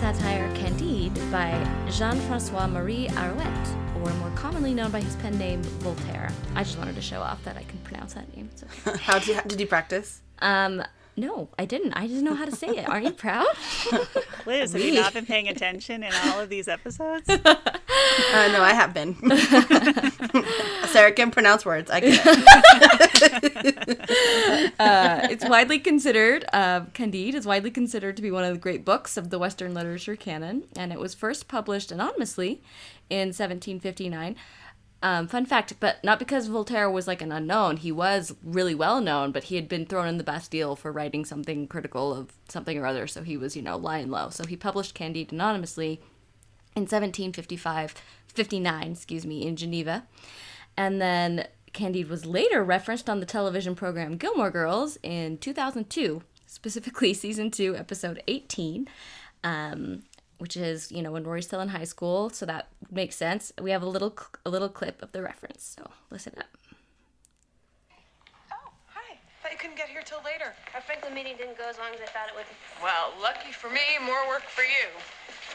satire Candide by Jean Francois Marie Arouet, or more commonly known by his pen name Voltaire. I just wanted to show off that I can pronounce that name. So. How did you, did you practice? Um, no, I didn't. I just know how to say it. Aren't you proud? Liz, have you not been paying attention in all of these episodes? Uh, no, I have been. Sarah can pronounce words. I can. uh, it's widely considered, uh, Candide is widely considered to be one of the great books of the Western literature canon, and it was first published anonymously in 1759. Um, fun fact, but not because Voltaire was like an unknown. He was really well known, but he had been thrown in the Bastille for writing something critical of something or other, so he was, you know, lying low. So he published Candide anonymously in 1755 59 excuse me in geneva and then candide was later referenced on the television program gilmore girls in 2002 specifically season 2 episode 18 um, which is you know when rory's still in high school so that makes sense we have a little cl- a little clip of the reference so listen up Oh, hi. Thought you couldn't get here till later. I think the meeting didn't go as long as I thought it would. Well, lucky for me, more work for you.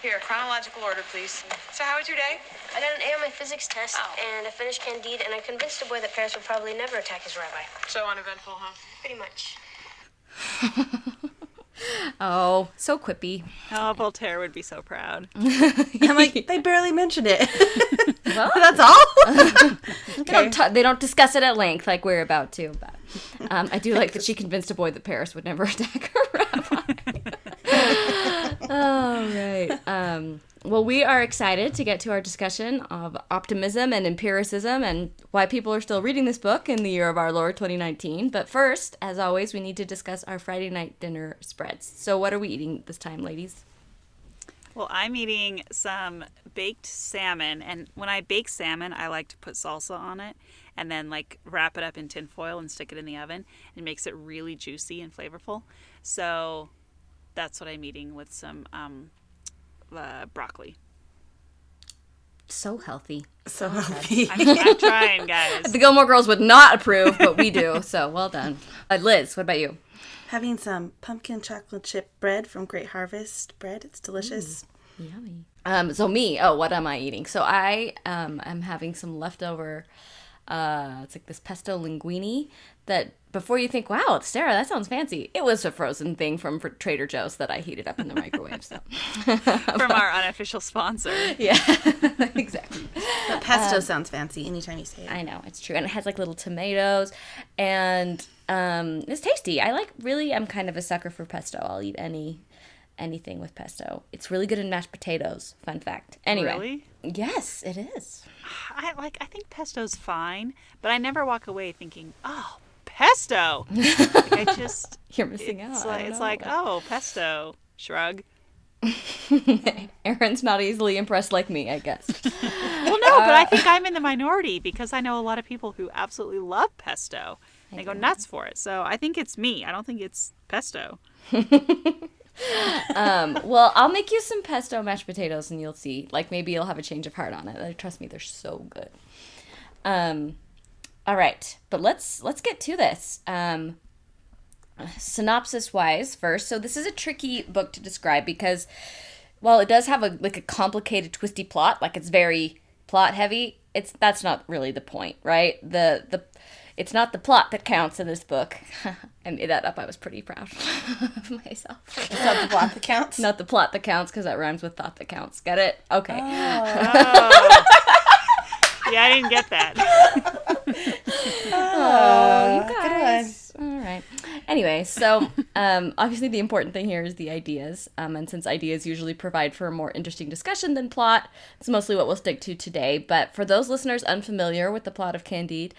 Here, chronological order, please. So, how was your day? I got an A on my physics test, Oh. and I finished Candide, and I convinced the boy that Paris would probably never attack his rabbi. So uneventful, huh? Pretty much. oh so quippy Oh, Voltaire would be so proud. I'm like, they barely mentioned it. well That's all? they don't t- they don't discuss it at length like we're about to but um, i do like that she convinced a boy that paris would never attack her rabbi oh right um, well we are excited to get to our discussion of optimism and empiricism and why people are still reading this book in the year of our lord 2019 but first as always we need to discuss our friday night dinner spreads so what are we eating this time ladies Well, I'm eating some baked salmon, and when I bake salmon, I like to put salsa on it and then like wrap it up in tin foil and stick it in the oven. It makes it really juicy and flavorful. So that's what I'm eating with some um, uh, broccoli. so healthy so healthy. I'm, I'm trying, guys. the gilmore girls would not approve but we do so well done uh, liz what about you Having some pumpkin chocolate chip bread from Great Harvest bread. It's delicious. Yummy. Um, so me, oh, what am I eating? So I um am having some leftover uh it's like this pesto linguine that before you think, wow, Sarah, that sounds fancy. It was a frozen thing from for Trader Joe's that I heated up in the microwave. So From our unofficial sponsor. yeah, exactly. But pesto sounds fancy anytime you say it. I know it's true, and it has like little tomatoes, and um, it's tasty. I like really. I'm kind of a sucker for pesto. I'll eat any anything with pesto. It's really good in mashed potatoes. Fun fact. Anyway, Really? yes, it is. I like. I think pesto's fine, but I never walk away thinking, "Oh, pesto." like, I just You're missing it's out. Like it's know. like, "Oh, pesto." Shrug. Aaron's not easily impressed like me, I guess. Well, no, but I think I'm in the minority because I know a lot of people who absolutely love pesto. They go nuts for it. So I think it's me. I don't think it's pesto. um, well, I'll make you some pesto mashed potatoes, and you'll see. Like maybe you'll have a change of heart on it. Trust me, they're so good. Um, all right, but let's let's get to this. Um, synopsis wise, first. So this is a tricky book to describe because while it does have a like a complicated, twisty plot, like it's very plot heavy. It's that's not really the point, right? The the it's not the plot that counts in this book. I made that up. I was pretty proud of myself. It's not the plot that counts. Not the plot that counts because that rhymes with thought that counts. Get it? Okay. Yeah, I didn't get that. Oh, you good guys. All right. Anyway, so um, obviously the important thing here is the ideas, um, and since ideas usually provide for a more interesting discussion than plot, it's mostly what we'll stick to today. But for those listeners unfamiliar with the plot of Candide,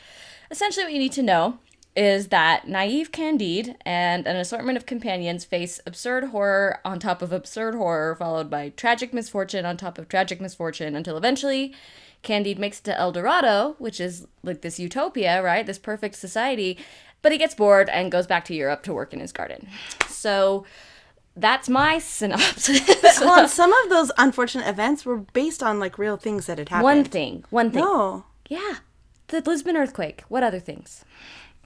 essentially what you need to know is that naive Candide and an assortment of companions face absurd horror on top of absurd horror, followed by tragic misfortune on top of tragic misfortune, until eventually Candide makes it to El Dorado, which is like this utopia, right? This perfect society. But he gets bored and goes back to Europe to work in his garden. So that's my synopsis. Hold on, some of those unfortunate events were based on like real things that had happened. one thing. One thing. No. Yeah. The Lisbon earthquake. What other things?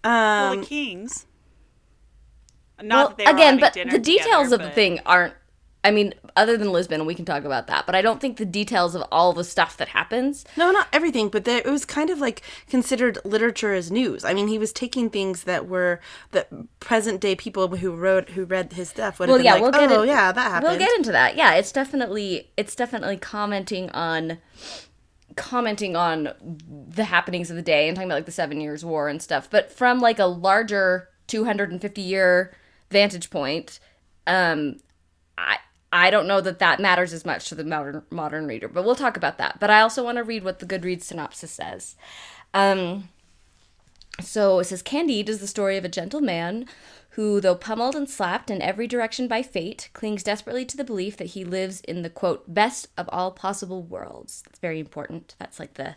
Well, Um, the Kings. Not well, that they were again, but dinner the details together, of the thing aren't. I mean, other than Lisbon, we can talk about that. But I don't think the details of all the stuff that happens. no, not everything, but there, it was kind of like considered literature as news. I mean, he was taking things that were the present day people who wrote who read his stuff would have Well, been yeah, like, we'll get oh in- yeah, that happened. We'll get into that. Yeah, it's definitely it's definitely commenting on commenting on the happenings of the day and talking about like the Seven Years' War and stuff, but from like a larger 250 year vantage point. Um, I I don't know that that matters as much to the modern modern reader, but we'll talk about that. But I also want to read what the Goodreads synopsis says. Um, so it says Candide is the story of a gentle man who, though pummeled and slapped in every direction by fate, clings desperately to the belief that he lives in the quote best of all possible worlds. That's very important. That's like the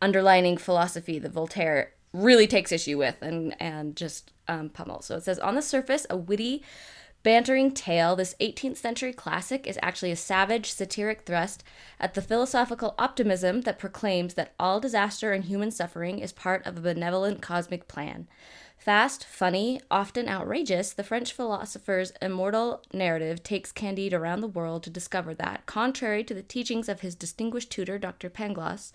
underlining philosophy that Voltaire really takes issue with and and just um, pummels. So it says on the surface, a witty, bantering tale, this 18th century classic is actually a savage, satiric thrust at the philosophical optimism that proclaims that all disaster and human suffering is part of a benevolent cosmic plan. Fast, funny, often outrageous, the French philosopher's immortal narrative takes Candide around the world to discover that, contrary to the teachings of his distinguished tutor, Dr. Pangloss,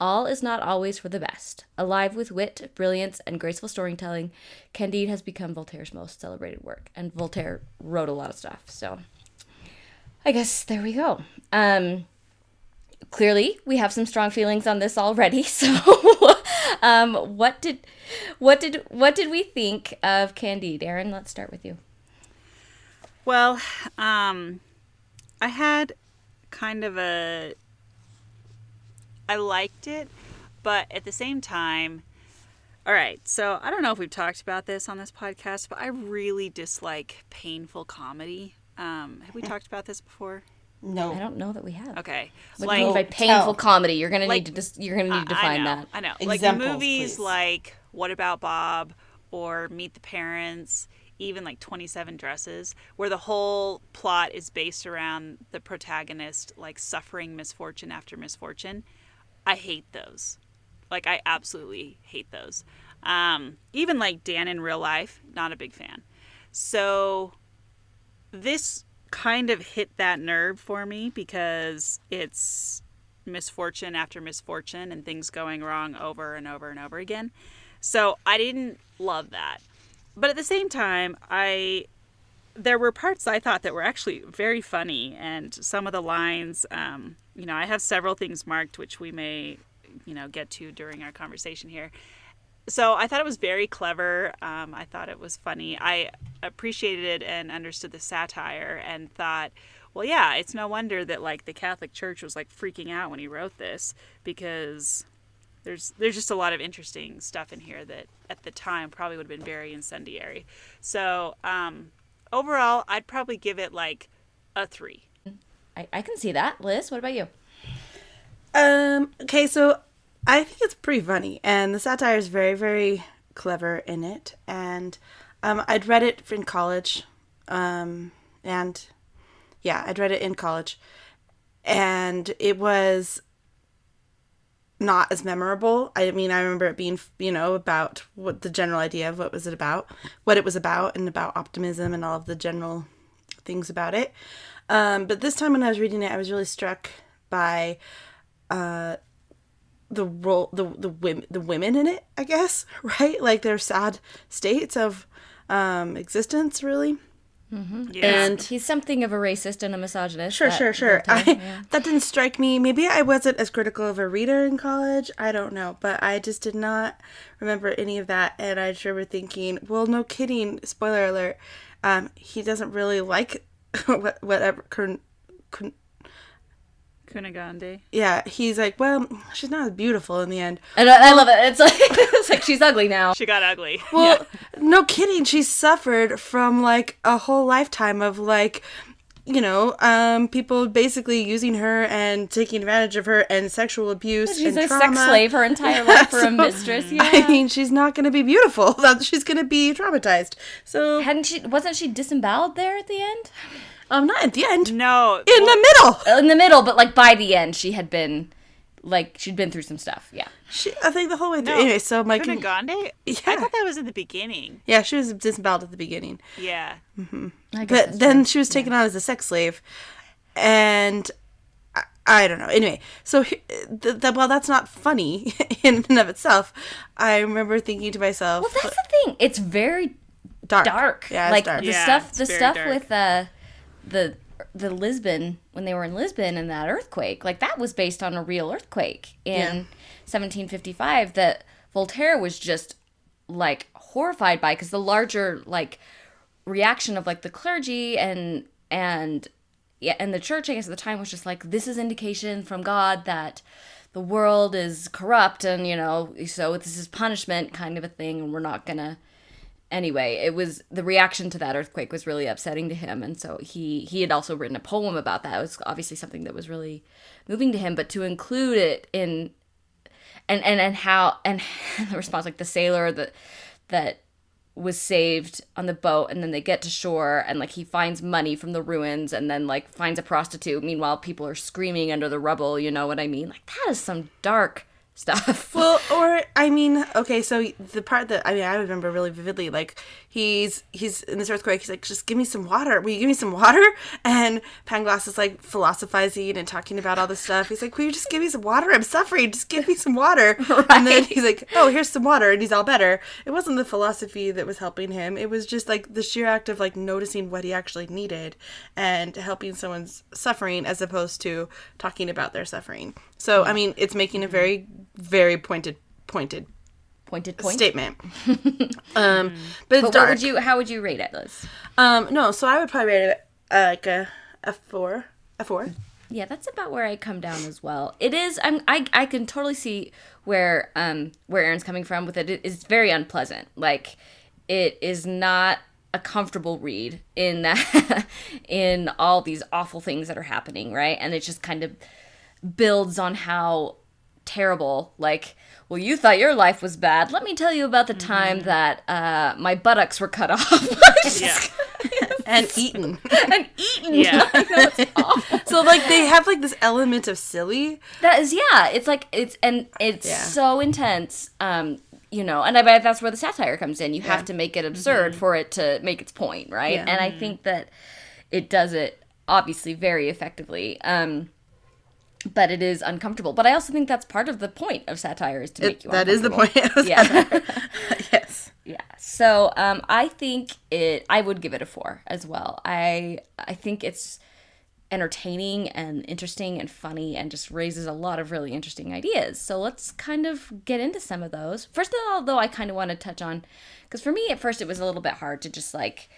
all is not always for the best. Alive with wit, brilliance, and graceful storytelling, Candide has become Voltaire's most celebrated work. And Voltaire wrote a lot of stuff, so I guess there we go. Um, clearly, we have some strong feelings on this already. So, um, what did, what did, what did we think of Candide? Aaron, let's start with you. Well, um, I had kind of a. I liked it, but at the same time, all right. So I don't know if we've talked about this on this podcast, but I really dislike painful comedy. Um, have we talked about this before? no. I don't know that we have. Okay, What do you mean by Like- painful tell. comedy? You're gonna Like- need to just you're gonna need to define I know, that. I know. Examples, like movies please. like What About Bob or Meet the Parents, even like 27 Dresses, where the whole plot is based around the protagonist like suffering misfortune after misfortune. I hate those. Like I absolutely hate those. Um, even like Dan in real life, not a big fan. So this kind of hit that nerve for me because it's misfortune after misfortune and things going wrong over and over and over again. So I didn't love that. But at the same time, I there were parts I thought that were actually very funny and some of the lines um, you know, I have several things marked which we may, you know, get to during our conversation here. So I thought it was very clever. Um, I thought it was funny. I appreciated it and understood the satire and thought, well, yeah, it's no wonder that like the Catholic Church was like freaking out when he wrote this because there's there's just a lot of interesting stuff in here that at the time probably would have been very incendiary. So um, overall, I'd probably give it like a three. I, I can see that. Liz, what about you? Um. Okay, so I think it's pretty funny, and the satire is very, very clever in it. And um, I'd read it in college, um, and yeah, I'd read it in college, and it was not as memorable. I mean, I remember it being, you know, about what the general idea of what was it about, what it was about, and about optimism and all of the general things about it. Um, but this time when I was reading it, I was really struck by uh, the role, the the women, the women in it. I guess right, like their sad states of um, existence, really. Yeah. And He's something of a racist and a misogynist. Sure, that sure, sure. I, yeah. That didn't strike me. Maybe I wasn't as critical of a reader in college. I don't know. But I just did not remember any of that. And I sure were thinking, well, no kidding. Spoiler alert. Um, he doesn't really like what, whatever. Kun, kun, Kunigande. yeah, he's like, well, she's not as beautiful in the end. And I, I love it. It's like it's like she's ugly now. She got ugly. Well, no kidding. She suffered from like a whole lifetime of like, you know, um, people basically using her and taking advantage of her and sexual abuse. She's and a trauma. sex slave her entire life for so, a mistress. Yeah. I mean, she's not going to be beautiful. She's going to be traumatized. So, Hadn't she? Wasn't she disemboweled there at the end? Um, not at the end. No. In the middle. In the middle, but like by the end, she had been, like, she'd been through some stuff. Yeah. She, I think the whole way through. No. Anyway, so my Cunegonde? I Yeah. I thought that was in the beginning. yeah, she was disemboweled at the beginning. Yeah. I guess but then true. she was taken on as a sex slave and I, I don't know anyway so he- th- th- well that's not funny in and of itself i remember thinking to myself Well, that's the thing. It's very dark dark. yeah it's like dark. the Yeah, stuff, it's the stuff dark. with uh, the the Lisbon when they were in Lisbon and that earthquake, like that was based on a real earthquake in Yeah. 1755 that Voltaire was just like horrified by because the larger like reaction of like the clergy and and yeah and the church I guess at the time was just like this is indication from God that the world is corrupt and you know so this is punishment kind of a thing and we're not gonna anyway it was the reaction to that earthquake was really upsetting to him and so he he had also written a poem about that. It was obviously something that was really moving to him but to include it in and and and how and the response like the sailor that that was saved on the boat and then they get to shore and like he finds money from the ruins and then like finds a prostitute. Meanwhile people are screaming under the rubble you know what i mean? Like that is some dark stuff. Well or i mean okay so the part that i mean i remember really vividly like he's he's in this earthquake he's like just give me some water. Will you give me some water? And pangloss is like philosophizing and talking about all this stuff. He's like will you just give me some water? I'm suffering. Just give me some water. And then he's like oh here's some water and he's all better. It wasn't the philosophy that was helping him. It was just like the sheer act of like noticing what he actually needed and helping someone's suffering as opposed to talking about their suffering so i mean it's making a very very pointed pointed pointed point statement um but, it's but what would you how would you rate it liz um no so i would probably rate it uh, like a a four a four Yeah, that's about where I come down as well. It is. I'm. I. I can totally see where um where Aaron's coming from with it. It is very unpleasant. Like, it is not a comfortable read in that in all these awful things that are happening, right? And it just kind of builds on how terrible. Like, well, you thought your life was bad. Let me tell you about the time that uh my buttocks were cut off. Yeah. and eaten and eaten. Yeah. I know, it's awful. so like they have like this element of silly That is, yeah. It's like it's and it's Yeah. so intense. Um, you know, and I bet that's where the satire comes in. You have to make it absurd for it to make its point, right? Yeah. And I think that it does it obviously very effectively. Um, but it is uncomfortable. But I also think that's part of the point of satire is to make It- you that is the point Yeah. yes Yeah. So um, I think it. I would give it a four as well. I I think it's entertaining and interesting and funny and just raises a lot of really interesting ideas. So let's kind of get into some of those. First of all, though, I kind of want to touch on because for me at first it was a little bit hard to just like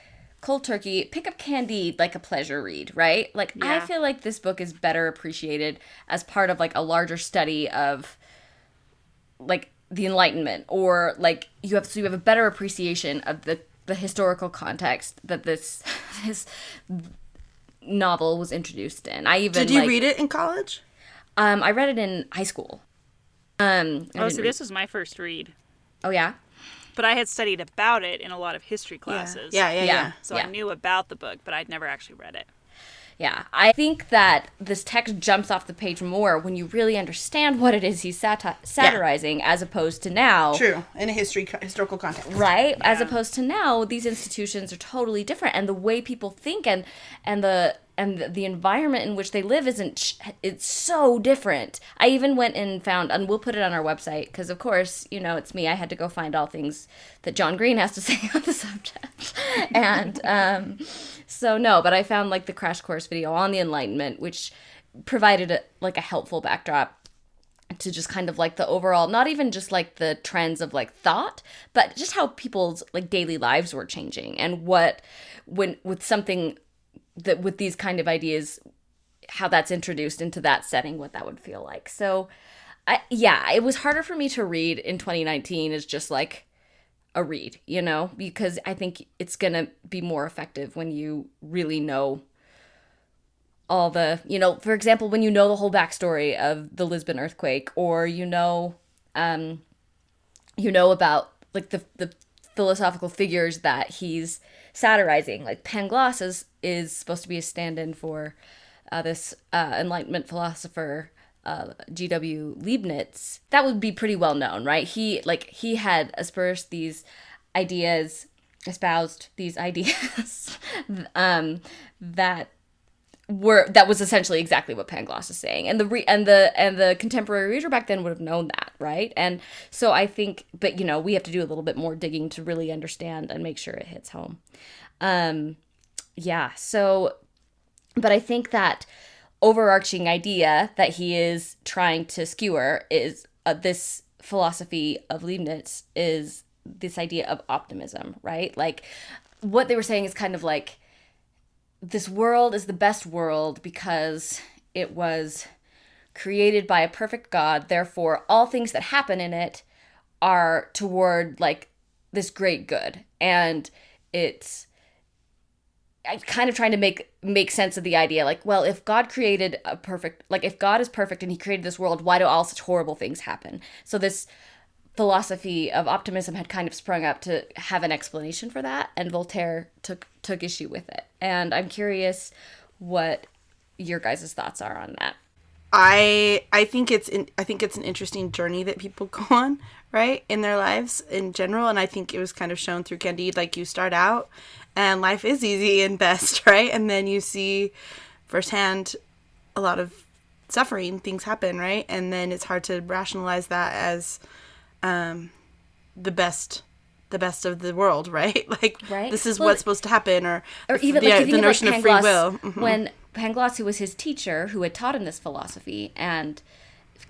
cold turkey pick up Candide like a pleasure read, right? Like I feel like this book is better appreciated as part of like a larger study of like the enlightenment or like you have so you have a better appreciation of the the historical context that this this novel was introduced in. I even did you like, read it in college? Um i read it in high school. Um I Oh, so this was my first read. oh yeah But I had studied about it in a lot of history classes. yeah yeah yeah, Yeah. So I knew about the book, but I'd never actually read it. Yeah, I think that this text jumps off the page more when you really understand what it is he's sati- satirizing, as opposed to now. true in a history historical context right as opposed to now these institutions are totally different and the way people think and and the and the, environment in which they live isn't it's so different. I even went and found and we'll put it on our website because of course you know it's me i had to go find all things that john green has to say on the subject. And um so no but i found like the crash course video on the enlightenment which provided a, like a helpful backdrop to just kind of like the overall not even just like the trends of like thought but just how people's like daily lives were changing and what when with something that with these kind of ideas how that's introduced into that setting what that would feel like. So I, yeah it was harder for me to read in 2019 as just like a read you know? Because i think it's gonna be more effective when you really know all the you know for example when you know the whole backstory of the lisbon earthquake or you know um you know about like the the philosophical figures that he's satirizing like pangloss is is supposed to be a stand-in for uh, this uh, enlightenment philosopher uh, G.W. Leibniz, that would be pretty well known, right? He like he had aspersed these ideas, espoused these ideas um, that were that was essentially exactly what Pangloss is saying, and the re- and the and the contemporary reader back then would have known that, right? And so I think, but you know, we have to do a little bit more digging to really understand and make sure it hits home. Um, yeah. So, but I think that overarching idea that he is trying to skewer is uh, this philosophy of Leibniz is this idea of optimism, right? Like what they were saying is kind of like this world is the best world because it was created by a perfect God. Therefore, all things that happen in it are toward like this great good. And it's kind of trying to make make sense of the idea. Like well if god created a perfect like if god is perfect and he created this world why do all such horrible things happen? So this philosophy of optimism had kind of sprung up to have an explanation for that and voltaire took took issue with it. And i'm curious what your guys' thoughts are on that. I I think it's in, I think it's an interesting journey that people go on, right, in their lives in general, and I think it was kind of shown through Candide. Like you start out, and life is easy and best, right, and then you see firsthand a lot of suffering, things happen, right, and then it's hard to rationalize that as um, the best the best of the world, right? Like Right. this is Well, what's supposed to happen, or or even the, like, the think notion of, of free Pangloss, will. Mhm. when Pangloss, who was his teacher, who had taught him this philosophy, and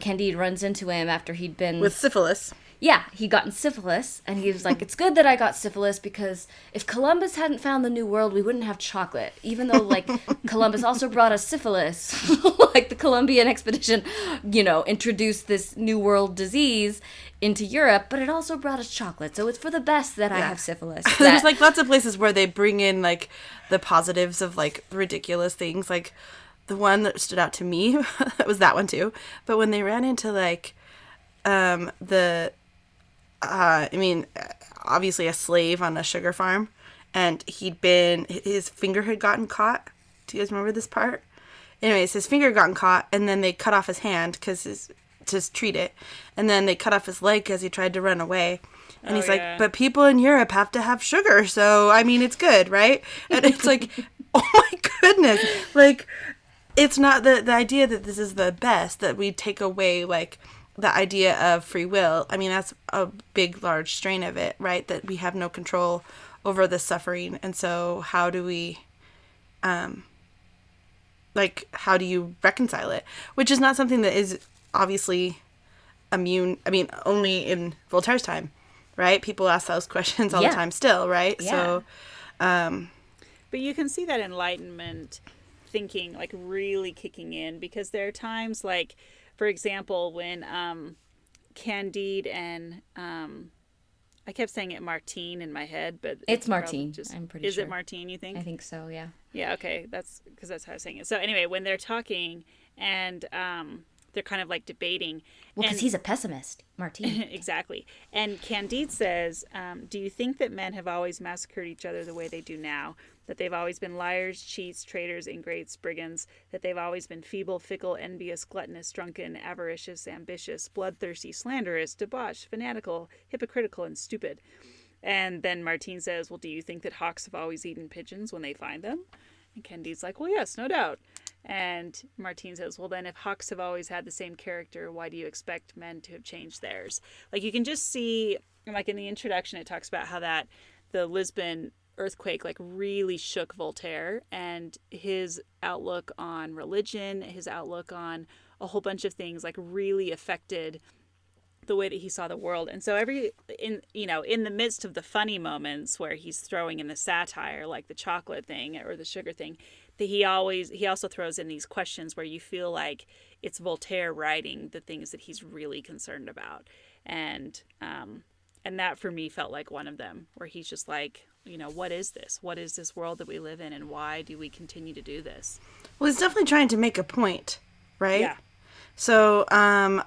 Candide runs into him after he'd been with syphilis. Yeah, he gotten syphilis, and he was like, "It's good that I got syphilis because if Columbus hadn't found the New World, we wouldn't have chocolate." Even though, like, Columbus also brought us syphilis, like the Columbian expedition, you know, introduced this New World disease into Europe, but it also brought us chocolate. So it's for the best that I have syphilis. There's like lots of places where they bring in like the positives of like ridiculous things. Like the one that stood out to me was that one too. But when they ran into like um the uh I mean obviously a slave on a sugar farm and he'd been his finger had gotten caught. Do you guys remember this part? Anyways, his finger gotten caught and then they cut off his hand cuz his to treat it. And then they cut off his leg because he tried to run away. And Oh, he's yeah. like, but people in Europe have to have sugar, so I mean, it's good, right? And it's like, oh my goodness, like, it's not the the idea that this is the best that we take away like the idea of free will. I mean, that's a big, large strain of it, right? That we have no control over the suffering, and so how do we, um, like, how do you reconcile it? Which is not something that is obviously immune. I mean, only in Voltaire's time, right? People ask those questions all Yeah. the time still, right? Yeah. So, um, But you can see that enlightenment thinking like really kicking in because there are times like, for example, when um, Candide and um, I kept saying it Martine in my head, but It's probably Martine, I'm pretty sure. is sure. it Martine? You think? I think so. Yeah. Yeah, okay. That's because that's how I was saying it. So anyway, when they're talking and um, they're kind of like debating, Well, because he's a pessimist, Martine. exactly. And Candide says, um, "Do you think that men have always massacred each other the way they do now? That they've always been liars, cheats, traitors, ingrates, brigands? That they've always been feeble, fickle, envious, gluttonous, drunken, avaricious, ambitious, bloodthirsty, slanderous, debauched, fanatical, hypocritical, and stupid?" And then Martine says, Well, do you think that hawks have always eaten pigeons when they find them? And Candide's like, Well, yes, no doubt. And Martine says, Well, then if hawks have always had the same character, why do you expect men to have changed theirs? Like, you can just see, like in the introduction, it talks about how that the Lisbon earthquake like really shook Voltaire and his outlook on religion, his outlook on a whole bunch of things like really affected the way that he saw the world. And so every in you know, in the midst of the funny moments where he's throwing in the satire like the chocolate thing or the sugar thing, that he always he also throws in these questions where you feel like it's Voltaire writing the things that he's really concerned about. And um and that for me felt like one of them where he's just like you know, what is this? What is this world that we live in, and why do we continue to do this? Well, he's definitely trying to make a point, right? Yeah. So, um,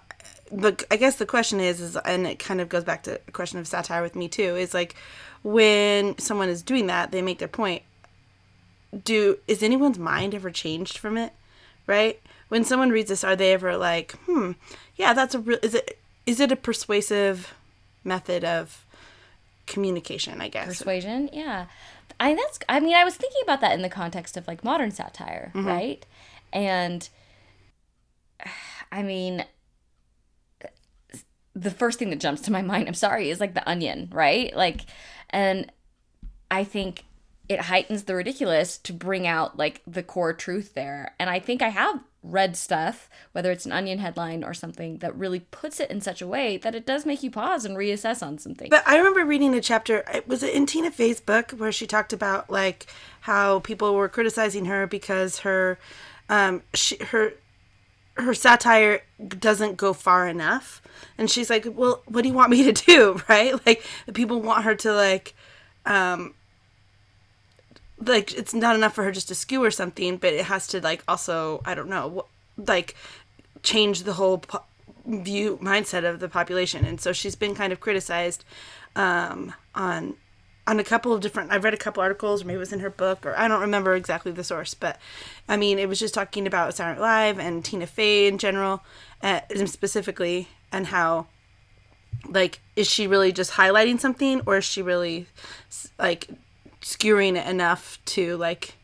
but I guess the question is, is, and it kind of goes back to a question of satire with me too, is like when someone is doing that, they make their point. Do is anyone's mind ever changed from it, right? When someone reads this, are they ever like, hmm, yeah, that's a real, is it, is it a persuasive method of communication? I guess. persuasion yeah i that's i mean i was thinking about that in the context of like modern satire mm-hmm. right and i mean the first thing that jumps to my mind i'm sorry is like the onion right like and i think it heightens the ridiculous to bring out like the core truth there and i think i have read stuff whether it's an onion headline or something that really puts it in such a way that it does make you pause and reassess on something But I remember reading a chapter. it- Was it in Tina Fey's book where she talked about like how people were criticizing her because her, um, she, her, her satire doesn't go far enough, and she's like, "Well, what do you want me to do?" Right? Like people want her to like, um, like it's not enough for her just to skewer something, but it has to like also I don't know, like change the whole po- view mindset of the population. And so she's been kind of criticized um, on on a couple of different i've read a couple articles or maybe it was in her book or i don't remember exactly the source but i mean it was just talking about Night live and tina fey in general uh, specifically and how like is she really just highlighting something or is she really like skewering it enough to like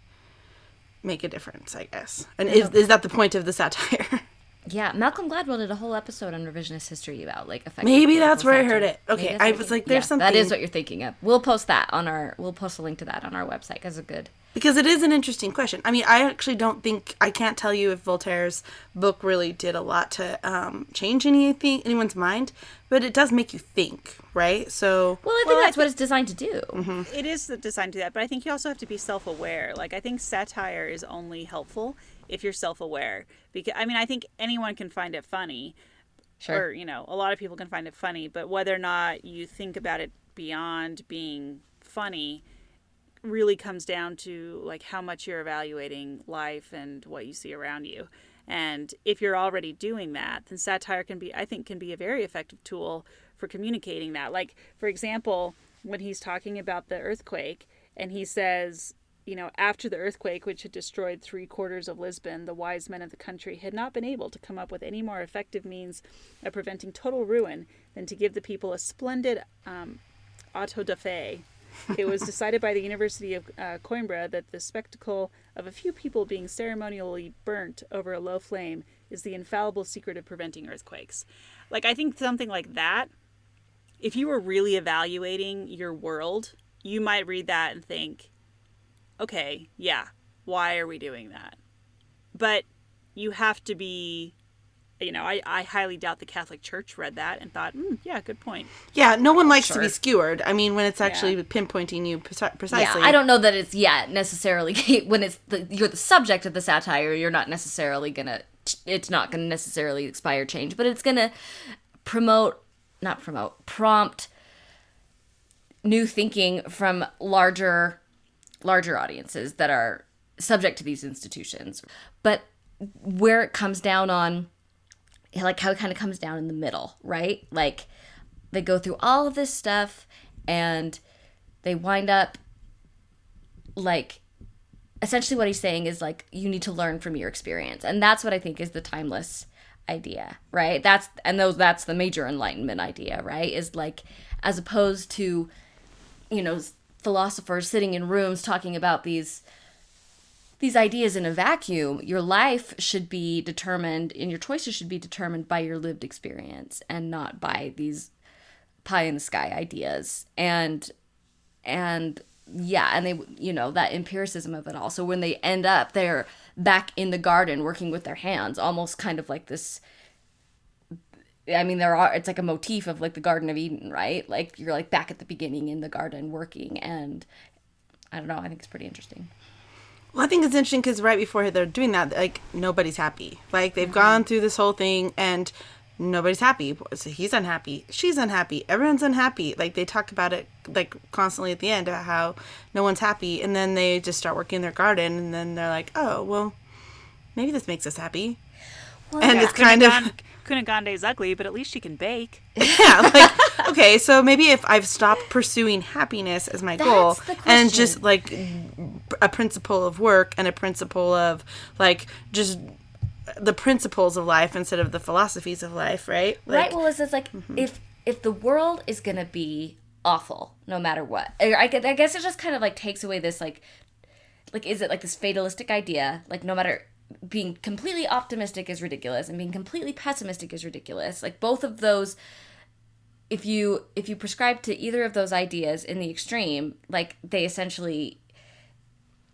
make a difference i guess and is, is that the point of the satire Yeah, Malcolm Gladwell did a whole episode on revisionist history about like effective Maybe that's where I heard it. Okay, I was like, there's yeah, That is what you're thinking of. We'll post that on our. We'll post a link to that on our website because it's good. Because it is an interesting question. I mean, I actually don't think I can't tell you if Voltaire's book really did a lot to um, change anything anyone's mind, but it does make you think, right? So Well, I think Well, I that's what it's designed to do. It is designed to do that, but I think you also have to be self-aware. Like I think satire is only helpful if you're self-aware. Because I mean, I think anyone can find it funny, Sure. or you know, a lot of people can find it funny. But whether or not you think about it beyond being funny really comes down to like how much you're evaluating life and what you see around you. And if you're already doing that, then satire can be I think can be a very effective tool for communicating that. Like for example, when he's talking about the earthquake and he says you know, after the earthquake, which had destroyed three quarters of Lisbon, the wise men of the country had not been able to come up with any more effective means of preventing total ruin than to give the people a splendid um, auto da fe. It was decided by the University of uh, Coimbra that the spectacle of a few people being ceremonially burnt over a low flame is the infallible secret of preventing earthquakes. Like, I think something like that, if you were really evaluating your world, you might read that and think, okay, yeah, why are we doing that? But you have to be, you know, I, I highly doubt the Catholic Church read that and thought, mm, yeah, good point. yeah, no one likes to be skewered. I mean, when it's actually Yeah. pinpointing you preci- Yeah, precisely. I don't know that it's yet necessarily when it's the, you're the subject of the satire. You're not necessarily gonna. It's not gonna necessarily inspire change, but it's gonna promote, not promote, prompt new thinking from larger, larger audiences that are subject to these institutions. But where it comes down on, like how it kind of comes down in the middle, right? Like they go through all of this stuff and they wind up like essentially what he's saying is like you need to learn from your experience. And that's what i think is the timeless idea right? That's and those that's the major enlightenment idea right? Is like as opposed to you know philosophers sitting in rooms talking about these these ideas in a vacuum your life should be determined and your choices should be determined by your lived experience and not by these pie in the sky ideas. And and yeah and they you know that empiricism of it all. So when they end up they're back in the garden working with their hands almost kind of like this i mean there are it's like a motif of like the garden of eden right? Like you're like back at the beginning in the garden working and i don't know i think it's pretty interesting Well, I think it's interesting because right before they're doing that, like nobody's happy. Like they've mm-hmm. gone through this whole thing, and nobody's happy. So he's unhappy. She's unhappy. Everyone's unhappy. Like they talk about it like constantly at the end about how no one's happy, and then they just start working in their garden, and then they're like, oh well, maybe this makes us happy. and it's kind of Cunegonde's ugly, but at least she can bake. yeah, like okay, so maybe if I've stopped pursuing happiness as my goal That's the and just like a principle of work and a principle of like just the principles of life instead of the philosophies of life, right? Like, right. Well, it's just like mm-hmm. if if the world is gonna be awful no matter what, I, I I guess it just kind of like takes away this like like is it like this fatalistic idea like no matter being completely optimistic is ridiculous and being completely pessimistic is ridiculous. Like both of those if you if you prescribe to either of those ideas in the extreme like they essentially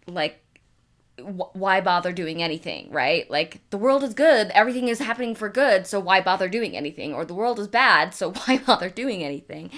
like why bother doing anything right? Like the world is good. Everything is happening for good. So why bother doing anything? Or the world is bad. So why bother doing anything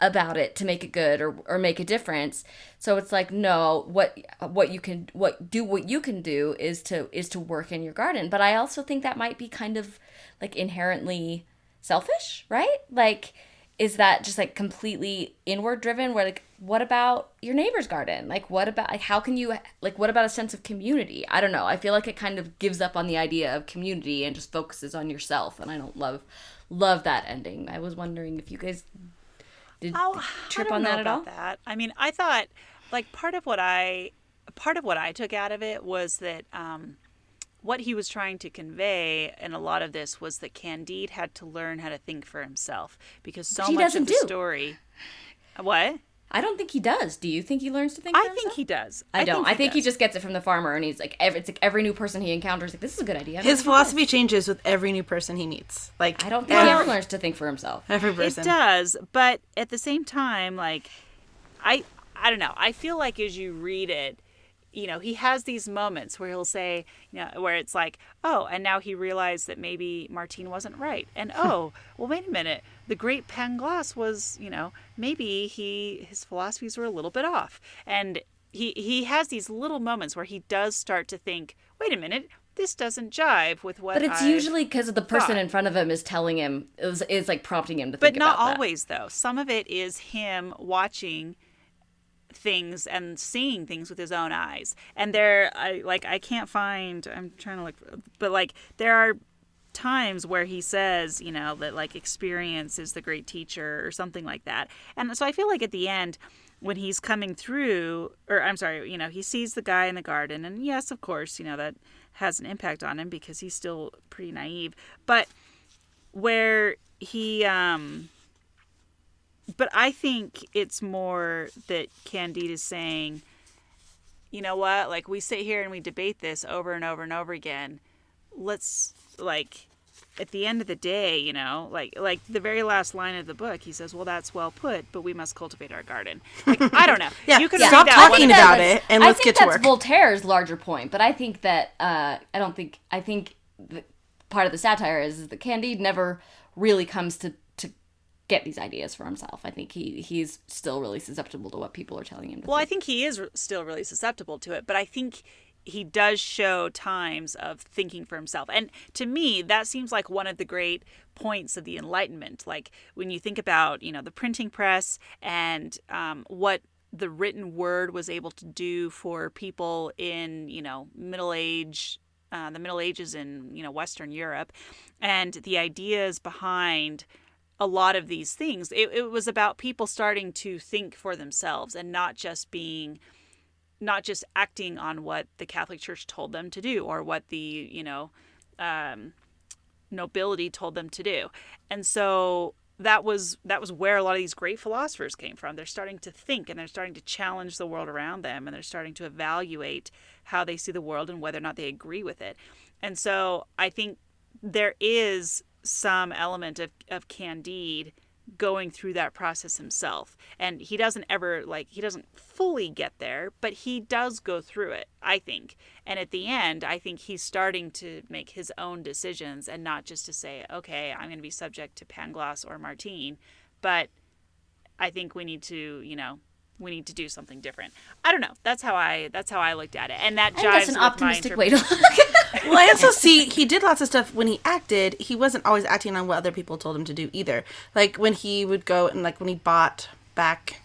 about it to make it good or, or make a difference? So it's like no what what you can what do what you can do is to is to work in your garden. But i also think that might be kind of like inherently selfish right? Like is that just like completely inward driven where like what about your neighbor's garden? Like what about like how can you like what about a sense of community? I don't know. I feel like it kind of gives up on the idea of community and just focuses on yourself and i don't love love that ending. I was wondering if you guys did, Oh, trip on that at all? That. I mean, I thought like part of what I part of what I took out of it was that um, what he was trying to convey, and a lot of this was that Candide had to learn how to think for himself because so he much doesn't of the do. story. What? i don't think he does do you think he learns to think for him? I for think he does. I don't. I think he just gets it from the farmer, and he's like, every, it's like every new person he encounters, like this is a good idea. his philosophy changes with every new person he meets. Like I don't think he ever learns to think for himself. every person It does, but at the same time, like I I don't know. I feel like as you read it, you know, he has these moments where he'll say, you know, where it's like, oh, and now he realized that maybe Martine wasn't right. And hmm. oh, well wait a minute. The great Pangloss was, you know, maybe he his philosophies were a little bit off. And he he has these little moments where he does start to think, wait a minute, this doesn't jive with what But it's I've usually because the person thought. in front of him is telling him is, is like prompting him to but think not about that. always though some of it is him watching things and seeing things with his own eyes. And there i like i can't find i'm trying to look but like there are times where he says you know that like experience is the great teacher or something like that. And so i feel like at the end when he's coming through or i'm sorry you know he sees the guy in the garden and yes of course you know that has an impact on him because he's still pretty naive. But where he um but I think it's more that Candide is saying, you know what? Like we sit here and we debate this over and over and over again. Let's like at the end of the day, you know, like like the very last line of the book, he says, "Well, that's well put, but we must cultivate our garden." Like I don't know. Yeah, you can yeah. Stop talking one- about it and let's get to work. I think that's. Voltaire's larger point, but I think that uh, I don't think I think the, part of the satire is that Candide never really comes to to get these ideas for himself. I think he he's still really susceptible to what people are telling him. To Well, I think. think he is still really susceptible to it, but I think he does show times of thinking for himself. And to me, that seems like one of the great points of the Enlightenment. Like when you think about, you know, the printing press and um, what the written word was able to do for people in, you know, Middle Age. Uh, the Middle Ages in you know Western Europe, and the ideas behind a lot of these things. It, it was about people starting to think for themselves and not just being, not just acting on what the Catholic Church told them to do or what the, you know, um, nobility told them to do. And so that was that was where a lot of these great philosophers came from. They're starting to think and they're starting to challenge the world around them and they're starting to evaluate how they see the world and whether or not they agree with it. And so I think there is some element of, of Candide going through that process himself. And he doesn't ever, like, he doesn't fully get there, but he does go through it, I think. And at the end, I think he's starting to make his own decisions and not just to say, okay, I'm going to be subject to Pangloss or Martine. But I think we need to, you know, we need to do something different. I don't know. That's how I that's how I looked at it, and that I jives that's an with my optimistic way to interpret- look. well, I also see he did lots of stuff when he acted. He wasn't always acting on what other people told him to do either. Like when he would go and like when he bought back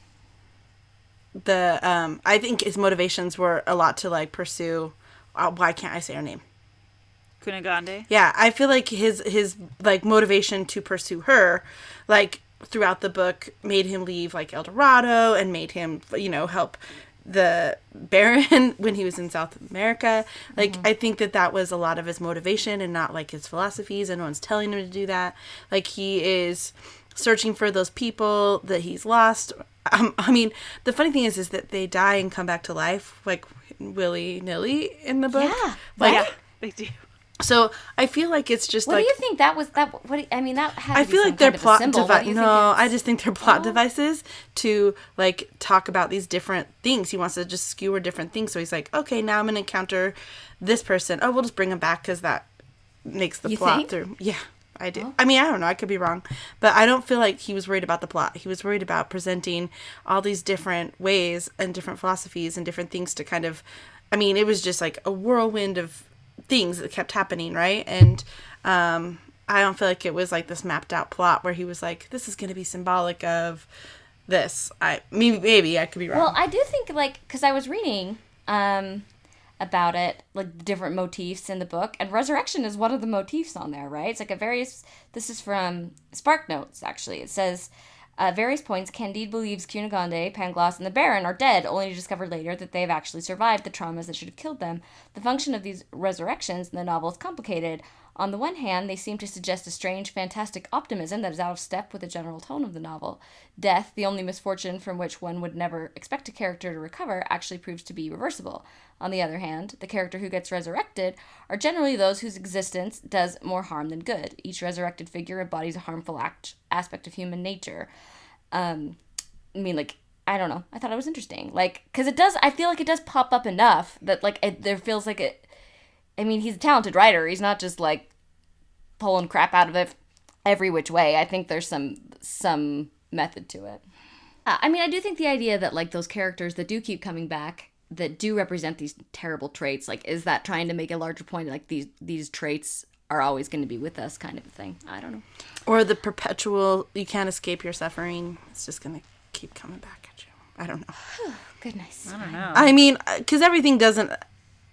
the um I think his motivations were a lot to like pursue uh, why can't I say her name? Kunigande. Yeah, I feel like his his like motivation to pursue her, like throughout the book, made him leave like El Dorado and made him you know help the Baron when he was in South America. Like I think that that was a lot of his motivation and not like his philosophies. And no one's telling him to do that. Like he is searching for those people that he's lost. Um, I mean, the funny thing is, is that they die and come back to life like willy nilly in the book. Yeah, like Yeah, they do. So I feel like it's just like What like do you think that was? That what? I mean, that had I feel like they're kind of a plot devices. No, I just think they're plot Oh. devices to like talk about these different things. He wants to just skewer different things. So he's like, okay, now I'm gonna encounter this person. Oh, we'll just bring him back because that makes the You plot think? through. Yeah, I do. Oh. I mean, I don't know. I could be wrong, but I don't feel like he was worried about the plot. He was worried about presenting all these different ways and different philosophies and different things to kind of. I mean, it was just like a whirlwind of things that kept happening, right? And um, I don't feel like it was like this mapped out plot where he was like, "This is going to be symbolic of this." I maybe maybe I could be wrong. Well, I do think like because I was reading um about it, like different motifs in the book, and resurrection is one of the motifs on there, right? It's like a various. This is from Spark Notes actually. It says. At various points, Candide believes Cunegonde, Pangloss, and the Baron are dead, only to discover later that they have actually survived the traumas that should have killed them. The function of these resurrections in the novel is complicated. On the one hand, they seem to suggest a strange, fantastic optimism that is out of step with the general tone of the novel. Death, the only misfortune from which one would never expect a character to recover, actually proves to be reversible. On the other hand, the character who gets resurrected are generally those whose existence does more harm than good. Each resurrected figure embodies a harmful act, aspect of human nature. Um, I mean, like, I don't know. I thought it was interesting. Like, because it does, I feel like it does pop up enough that, like, it, there feels like it. I mean, he's a talented writer. He's not just, like, pulling crap out of it every which way. I think there's some some method to it. Uh, I mean, I do think the idea that like those characters that do keep coming back that do represent these terrible traits, like is that trying to make a larger point like these these traits are always going to be with us kind of a thing. I don't know. or the perpetual, you can't escape your suffering. It's just going to keep coming back at you. I don't know. Goodness. I don't know. I mean, because everything doesn't.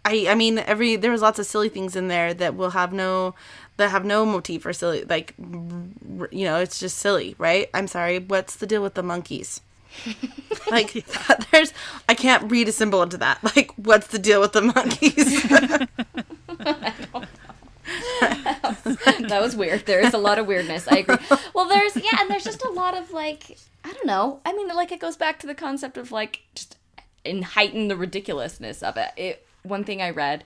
I I mean, every there was lots of silly things in there that will have no that have no motif or silly like you know it's just silly, right? I'm sorry. What's the deal with the monkeys? like there's I can't read a symbol into that. Like what's the deal with the monkeys? that was weird. There is a lot of weirdness. I agree. Well, there's yeah, and there's just a lot of like I don't know. I mean, like it goes back to the concept of like just and heighten the ridiculousness of it. It one thing I read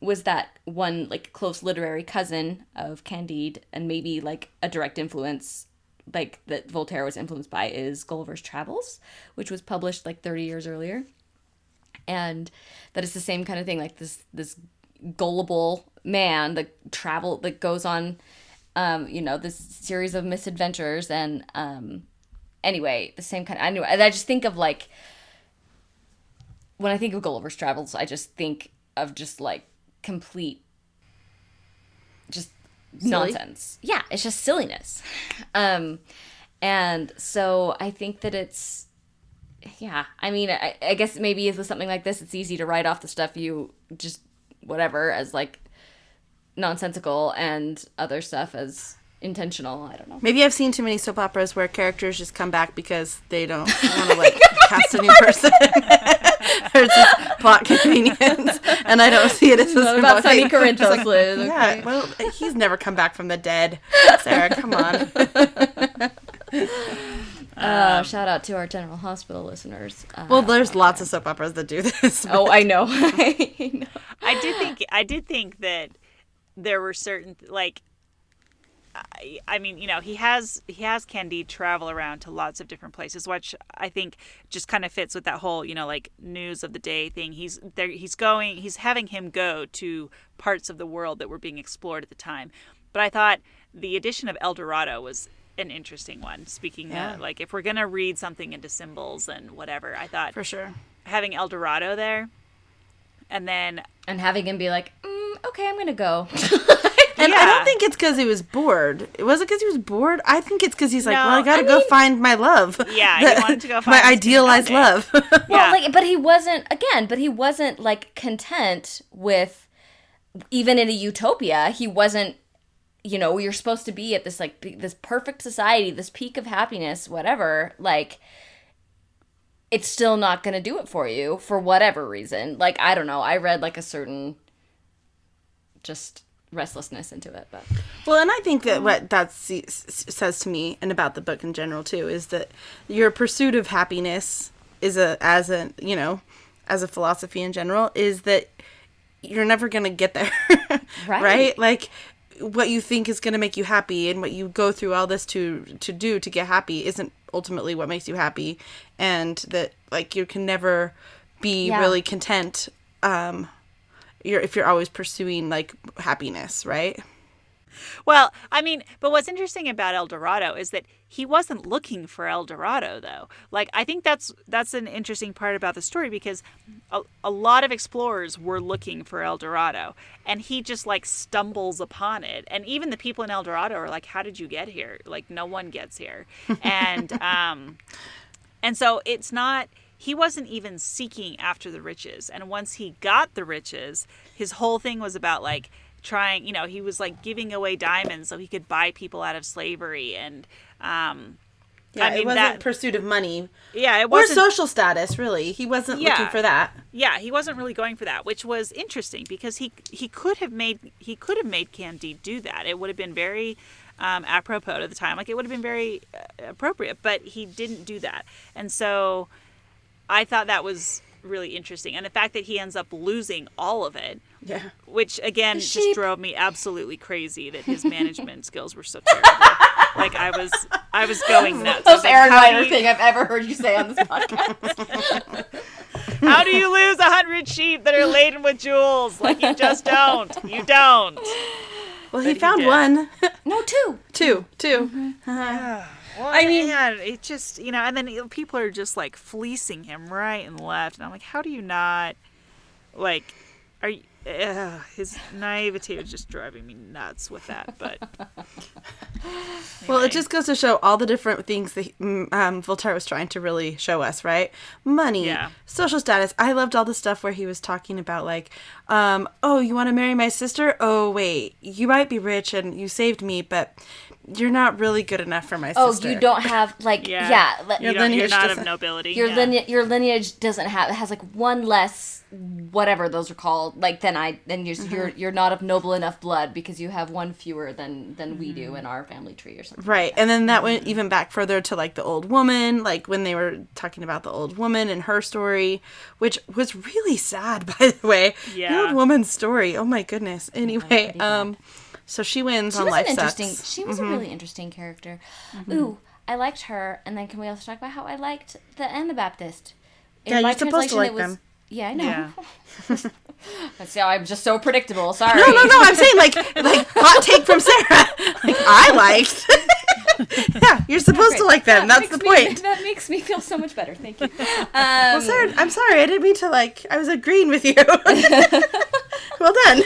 was that one like close literary cousin of Candide and maybe like a direct influence like that Voltaire was influenced by is Gulliver's Travels, which was published like 30 years earlier. And that is the same kind of thing like this this gullible man that travel that goes on um you know this series of misadventures and um anyway the same kind of, I just think of like when I think of Gulliver's Travels I just think of just like complete just nonsense yeah it's just silliness um and so I think that it's yeah I mean I, I guess maybe if it's something like this it's easy to write off the stuff you just whatever as like nonsensical and other stuff as intentional. I don't know. Maybe I've seen too many soap operas where characters just come back because they don't want to like cast a new person. There's just plot convenience, and I don't see it as a about Sonny symbolic- Corinthos, Liz. Okay. Yeah, well, he's never come back from the dead. Sarah, come on. Uh, shout out to our General Hospital listeners. Uh, Well, there's lots of soap operas that do this. oh, I know. I know. I did think I did think that there were certain like I, I mean, you know, he has he has Candide travel around to lots of different places, which I think just kind of fits with that whole, you know, like news of the day thing. He's there he's going he's having him go to parts of the world that were being explored at the time. But I thought the addition of El Dorado was an interesting one. Speaking Yeah. of, like, if we're gonna read something into symbols and whatever, I thought For sure. having El Dorado there, and then And having him be like, mm, okay, I'm gonna go. And I don't think it's because he was bored. It Was it because he was bored? I think it's because he's like, No, well, I gotta I go mean- find my love. Yeah, he wanted to go find my idealized Pinocchio. love. yeah, Well, like, but he wasn't again. But he wasn't like content with even in a utopia. He wasn't. You know, you're supposed to be at this like p- this perfect society, this peak of happiness, whatever. Like, it's still not going to do it for you for whatever reason. Like, I don't know. I read like a certain just restlessness into it, but Well, and I think that what that says to me and about the book in general too is that your pursuit of happiness is a as a you know as a philosophy in general is that you're never gonna get there, Right. right? Like what you think is gonna make you happy and what you go through all this to to do to get happy isn't ultimately what makes you happy, and that like you can never be Yeah. really content. Um, you're if you're always pursuing like happiness, right? Well, I mean, but what's interesting about El Dorado is that he wasn't looking for El Dorado, though. Like, I think that's that's an interesting part about the story because a, a lot of explorers were looking for El Dorado, and he just like stumbles upon it. And even the people in El Dorado are like, "How did you get here? Like, no one gets here." And um, and so it's not he wasn't even seeking after the riches. And once he got the riches, his whole thing was about like trying, you know, he was like giving away diamonds so he could buy people out of slavery and um Yeah, I mean it wasn't that pursuit of money yeah, it or wasn't social status. Really, he wasn't looking for that. yeah, he wasn't really going for that, which was interesting because he he could have made he could have made Candide do that. It would have been very um, apropos to the time, like it would have been very uh, appropriate, but he didn't do that, and so I thought that was really interesting, and the fact that he ends up losing all of it, Yeah, which again just drove me absolutely crazy that his management skills were so terrible. like I was I was going nuts. I was most like, Aaron how Ryder you- thing I've ever heard you say on this podcast. How do you lose a hundred sheep that are laden with jewels? Like you just don't. You don't. well, he he found did. one, no, two. two, 2 mm-hmm. uh-huh. Well, I mean- yeah, it just you know, and then people are just like fleecing him right and left, and I'm like, how do you not like? Are you? His naivety was just driving me nuts with that, but Well, it just goes to show all the different things that mm, um, Voltaire was trying to really show us, right? Money, Yeah. social status. I loved all the stuff where he was talking about, like, um, oh, you want to marry my sister? Oh, wait, you might be rich and you saved me, but you're not really good enough for my sister. Oh, sister. you don't have like yeah, yeah. li- you Your don't, you're lineage not of doesn't- nobility. your yeah. lineage your lineage doesn't have it has like one less whatever those are called like than I then you're Mm-hmm. you're you're not of noble enough blood because you have one fewer than than we do in our family tree or something. Right. And then that went even back further to like the old woman, like when they were talking about the old woman and her story, which was really sad by the way. The Yeah. Old woman's story. Oh my goodness. Anyway, um so she wins She on was life an interesting. sucks. She was a really interesting character. Ooh, I liked her. And then can we also talk about how I liked the Anabaptist? In Yeah, my you're supposed to like it was- them. Yeah, I know. Yeah. That's how I'm just so predictable. Sorry. No, no, no, I'm saying like like hot take from Sarah. Like I liked. yeah, you're supposed to like them. That's the Makes me- point. that makes me feel so much better. Thank you. Um, Well, sir, I'm sorry. I didn't mean to like I was agreeing with you. well done.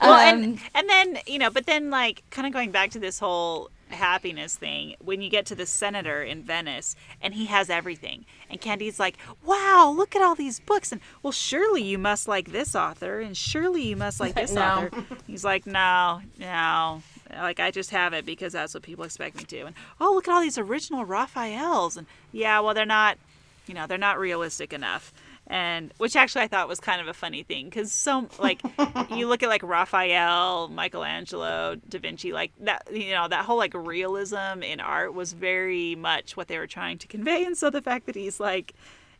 well, Um, and and then you know, but then like kind of going back to this whole happiness thing when you get to the senator in Venice and he has everything and Candy's like wow look at all these books and well surely you must like this author and surely you must like this No. author he's like no no like I just have it because that's what people expect me to. And oh look at all these original Raphaels. And yeah well they're not you know they're not realistic enough. And which actually I thought was kind of a funny thing because so like you look at like Raphael, Michelangelo, Da Vinci, like that you know that whole like realism in art was very much what they were trying to convey, and so the fact that he's like,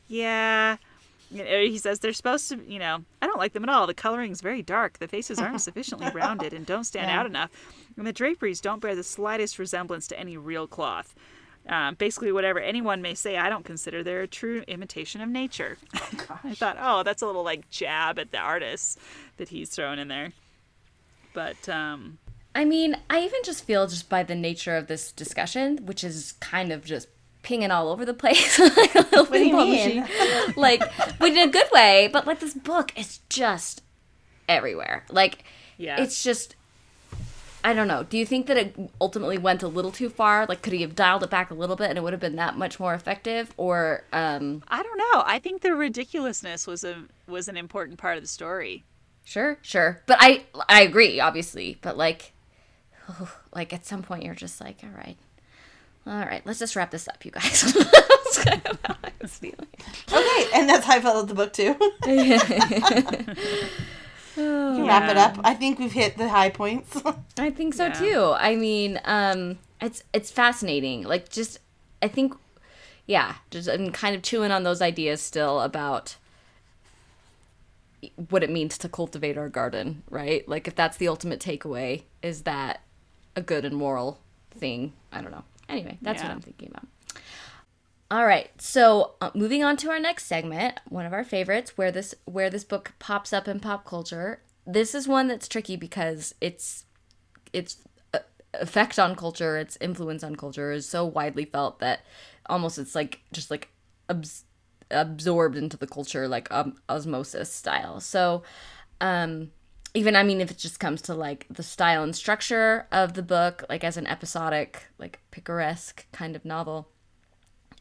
yeah. You know, he says they're supposed to, you know, I don't like them at all. The coloring's very dark. The faces aren't sufficiently rounded and don't stand out enough. And the draperies don't bear the slightest resemblance to any real cloth. Um, basically, whatever anyone may say, I don't consider they're a true imitation of nature. I thought, oh, that's a little like jab at the artists that he's thrown in there. But um, I mean, I even just feel just by the nature of this discussion, which is kind of just pinging all over the place, like a little do you publishing, mean? like, but in a good way. But like this book is just everywhere. Like, Yeah. it's just. I don't know. Do you think that it ultimately went a little too far? Like, could he have dialed it back a little bit and it would have been that much more effective? Or, um, I don't know. I think the ridiculousness was a was an important part of the story. Sure, sure. But I I agree, obviously. But like like at some point you're just like, all right. All right, let's just wrap this up, you guys. That's kind of how I was feeling. Okay, and that's how I felt with the book too. You can wrap it up. I think we've hit the high points. I think so Yeah. too. I mean, um it's it's fascinating. Like just I think yeah, just I'm kind of chewing on those ideas still about what it means to cultivate our garden, right? Like if that's the ultimate takeaway, is that a good and moral thing? I don't know. Anyway, that's what I'm thinking about. All right, so uh, moving on to our next segment, one of our favorites, where this where this book pops up in pop culture. This is one that's tricky because it's its uh, effect on culture, its influence on culture is so widely felt that almost it's like just like abs- absorbed into the culture like um, osmosis style. So, um, even I mean, if it just comes to like the style and structure of the book, like as an episodic, like picaresque kind of novel,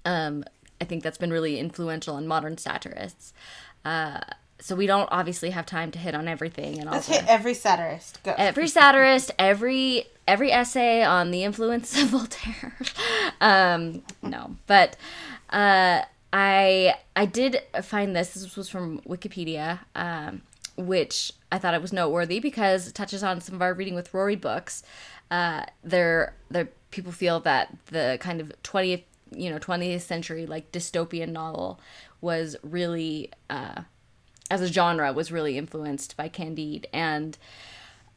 um, I think that's been really influential on modern satirists. Uh, so we don't obviously have time to hit on everything and all Let's hit every satirist. Go. every satirist, every every essay on the influence of Voltaire. um, no, but uh, I I did find this. This was from Wikipedia, um, which I thought it was noteworthy because it touches on some of our reading with Rory books. Uh, there, there people feel that the kind of twentieth you know 20th century like dystopian novel was really uh, as a genre was really influenced by Candide and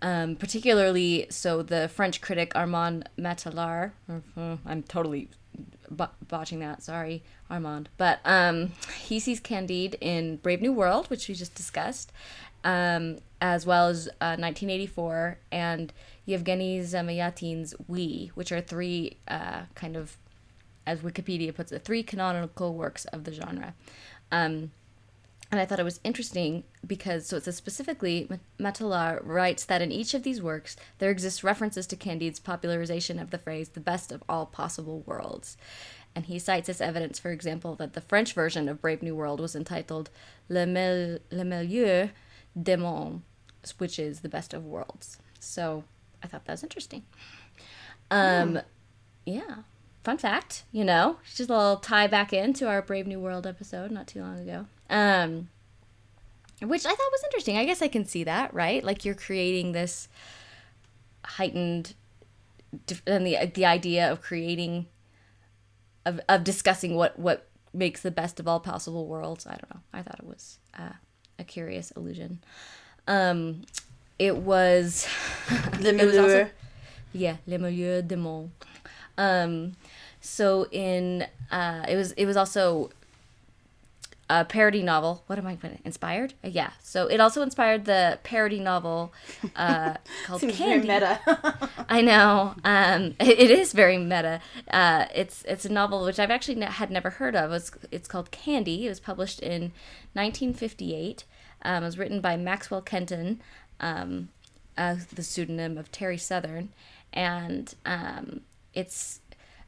um, particularly so the French critic Armand Mattelart. uh, I'm totally botching that. Sorry, Armand. But um, he sees Candide in Brave New World, which we just discussed, um, as well as uh, 1984 and Yevgeny Zamyatin's We, which are three uh, kind of, as Wikipedia puts it, three canonical works of the genre. Um, and I thought it was interesting because, so it says specifically, Mattelart writes that in each of these works, there exists references to Candide's popularization of the phrase, the best of all possible worlds. And he cites as evidence, for example, that the French version of Brave New World was entitled Le, Mel- Le Milieu des Mondes, which is the best of worlds. So I thought that was interesting. Um, yeah. Fun fact, you know, just a little tie back into our Brave New World episode not too long ago. Um, which I thought was interesting. I guess I can see that, right? Like you're creating this heightened, and the the idea of creating, of of discussing what what makes the best of all possible worlds. I don't know. I thought it was uh, a curious illusion. Um, it was. Le it was also- Milieu. yeah, Le Milieu des Mondes. Um, so in uh, it was it was also a parody novel. What am I putting? Inspired? Uh, yeah. So it also inspired the parody novel uh, called Seems Candy. meta. I know. Um, it, it is very meta. Uh, it's it's a novel which I've actually ne- had never heard of. It's it's called Candy. It was published in 1958. Um, it was written by Maxwell Kenton, um, uh, the pseudonym of Terry Southern, and um, it's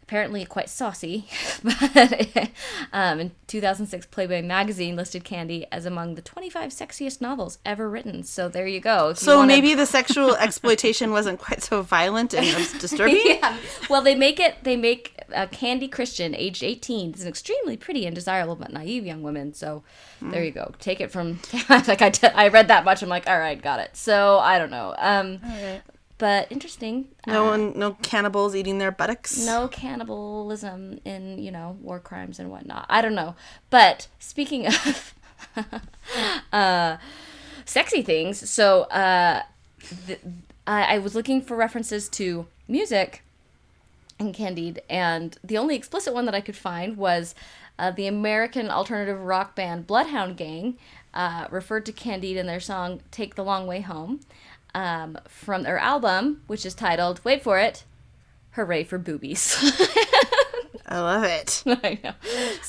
apparently quite saucy. but um, in 2006, Playboy magazine listed Candy as among the 25 sexiest novels ever written. So there you go. If you so wanna- maybe the sexual exploitation wasn't quite so violent and disturbing. yeah. Well, they make it. They make uh, Candy Christian, aged eighteen, is an extremely pretty and desirable but naive young woman. So there you go. Take it from like I, t- I read that much. I'm like, all right, got it. So I don't know. Um, but interesting. No Uh, one, no cannibals eating their buttocks. no cannibalism in you know war crimes and whatnot. I don't know. But speaking of uh, sexy things, so uh, th- I, I was looking for references to music in Candide, and the only explicit one that I could find was uh, the American alternative rock band Bloodhound Gang uh, referred to Candide in their song "Take the Long Way Home." Um, from their album, which is titled, wait for it, Hooray for Boobies. I love it. I know.